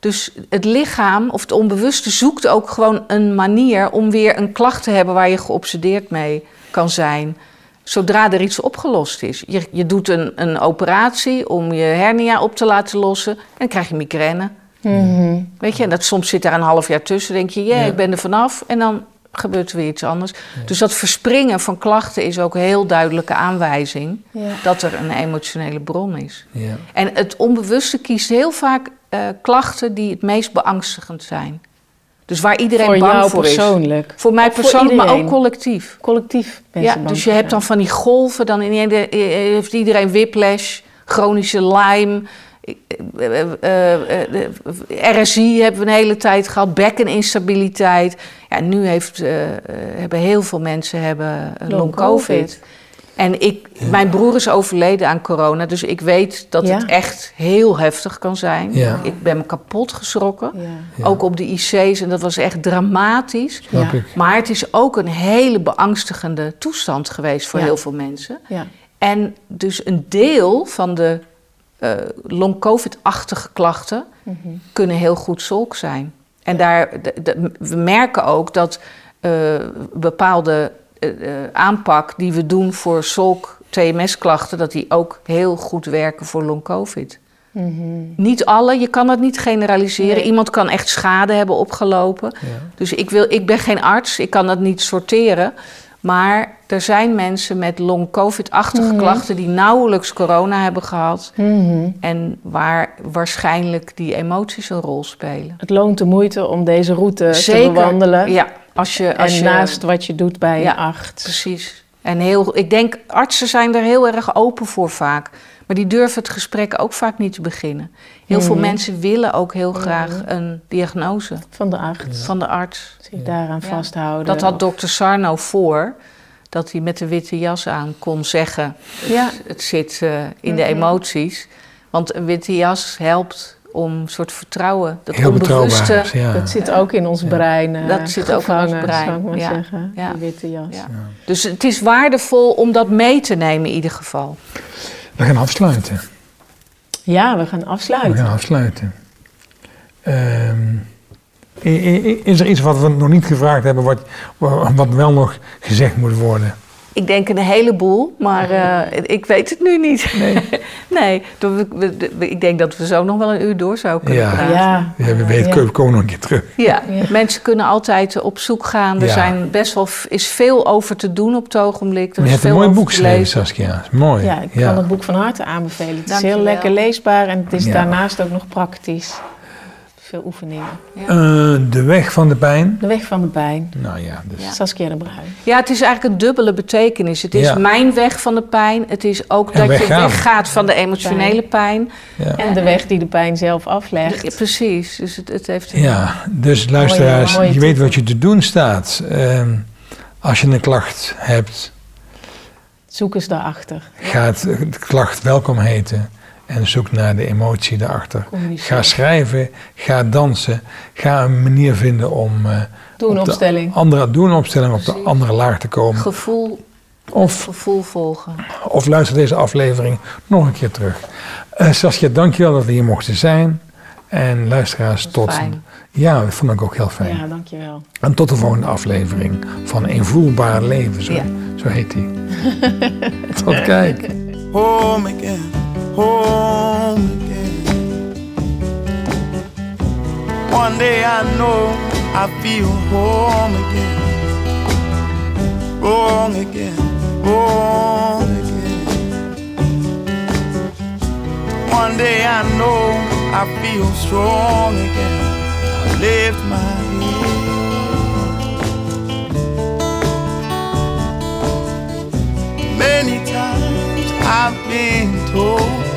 Dus het lichaam of het onbewuste zoekt ook gewoon een manier om weer een klacht te hebben waar je geobsedeerd mee kan zijn. Zodra er iets opgelost is. Je, je doet een, een operatie om je hernia op te laten lossen en dan krijg je migraine. Mhm. Weet je, en dat soms zit daar een half jaar tussen. denk je, yeah, ja, ik ben er vanaf. En dan gebeurt er weer iets anders. Dus dat verspringen van klachten is ook een heel duidelijke aanwijzing dat er een emotionele bron is. En het onbewuste kiest heel vaak uh, klachten die het meest beangstigend zijn. Dus waar iedereen voor bang jou voor persoonlijk. is. Voor mij persoonlijk, maar ook collectief. Collectief. Ja, dus je hebt dan van die golven, dan in eh, heeft iedereen whiplash, chronische Lyme. RSI hebben we een hele tijd gehad, bekkeninstabiliteit. Ja, nu heeft, hebben heel veel mensen hebben long COVID. En ik, mijn broer is overleden aan corona, dus ik weet dat het echt heel heftig kan zijn. Ik ben me kapot geschrokken, ook op de IC's en dat was echt dramatisch. Maar het is ook een hele beangstigende toestand geweest voor heel veel mensen. En dus een deel van de uh, long-covid-achtige klachten mhm. kunnen heel goed zulk zijn. En daar, we merken ook dat uh, bepaalde aanpak die we doen voor zulk TMS-klachten, dat die ook heel goed werken voor long-covid. Mm Niet alle, je kan dat niet generaliseren. Iemand kan echt schade hebben opgelopen. Dus ik, wil, ik ben geen arts, ik kan dat niet sorteren. Maar er zijn mensen met long-covid-achtige mhm. klachten die nauwelijks corona hebben gehad. Mhm. En waar waarschijnlijk die emoties een rol spelen. Het loont de moeite om deze route te bewandelen. Ja, als je, als en je, naast wat je doet bij ja, acht. Precies. En heel, ik denk, artsen zijn er heel erg open voor vaak. Maar die durven het gesprek ook vaak niet te beginnen. Heel veel mhm. mensen willen ook heel graag een diagnose. Van de arts. Van de arts. Zich daaraan vasthouden. Dat had dokter Sarno voor. Dat hij met de witte jas aan kon zeggen: het, het zit uh, in de mhm. emoties. Want een witte jas helpt om een soort vertrouwen. Dat Heel onbewuste. Ja. Dat zit ook in ons brein. Uh, dat zit ook in ons brein. Zou ik maar ja. zeggen. Die witte jas. Dus het is waardevol om dat mee te nemen in ieder geval. We gaan afsluiten. Ja, we gaan afsluiten. We gaan afsluiten. Ehm, is er iets wat we nog niet gevraagd hebben, wat, wat wel nog gezegd moet worden? Ik denk een heleboel, maar uh, ik weet het nu niet. Nee. nee, ik denk dat we zo nog wel een uur door zouden kunnen ja. praten. Ja, ja we weten, ja. komen nog een keer terug. Ja. mensen kunnen altijd op zoek gaan. Er zijn best wel, is veel over te doen op het ogenblik. Er je hebt een mooi boek geschreven, Saskia. Mooi. Ja, ik kan het boek van harte aanbevelen. Het is heel lekker leesbaar en het is daarnaast ook nog praktisch veel oefeningen. Ja. Uh, de weg van de pijn. De weg van de pijn. Nou ja, dus. Ja. Saskia de Bruin. Ja, het is eigenlijk een dubbele betekenis. Het is mijn weg van de pijn. Het is ook dat je weggaat van de emotionele pijn. Ja. En de weg die de pijn zelf aflegt. precies. Dus het, het heeft... Ja, dus luisteraars, je weet wat je te doen staat. Uh, Als je een klacht hebt, zoek eens daarachter. Ga het, de klacht welkom heten en zoek naar de emotie daarachter. Ga schrijven, ga dansen, ga een manier vinden om. Uh, opstelling. Andere, doe een opstelling op de andere laag te komen. Gevoel. Of, gevoel volgen. Of luister deze aflevering nog een keer terug. Uh, Saskia, dankjewel dat we hier mochten zijn. En luisteraars, tot. Fijn. Ja, dat vond ik ook heel fijn. Ja, dankjewel. En tot de volgende aflevering van Invoelbaar Leven, zo, zo heet die. tot kijk. Home again, home again. One day I know I feel home again. Wrong again, wrong again. One day I know I feel strong again. I lift my head. Many times I've been told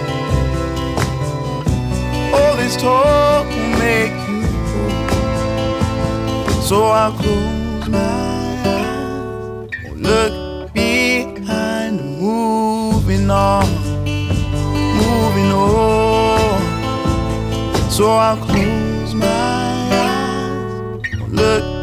all this talk will make you fall. So I'll close my eyes, look behind, moving on, moving on. So I'll close my eyes, look.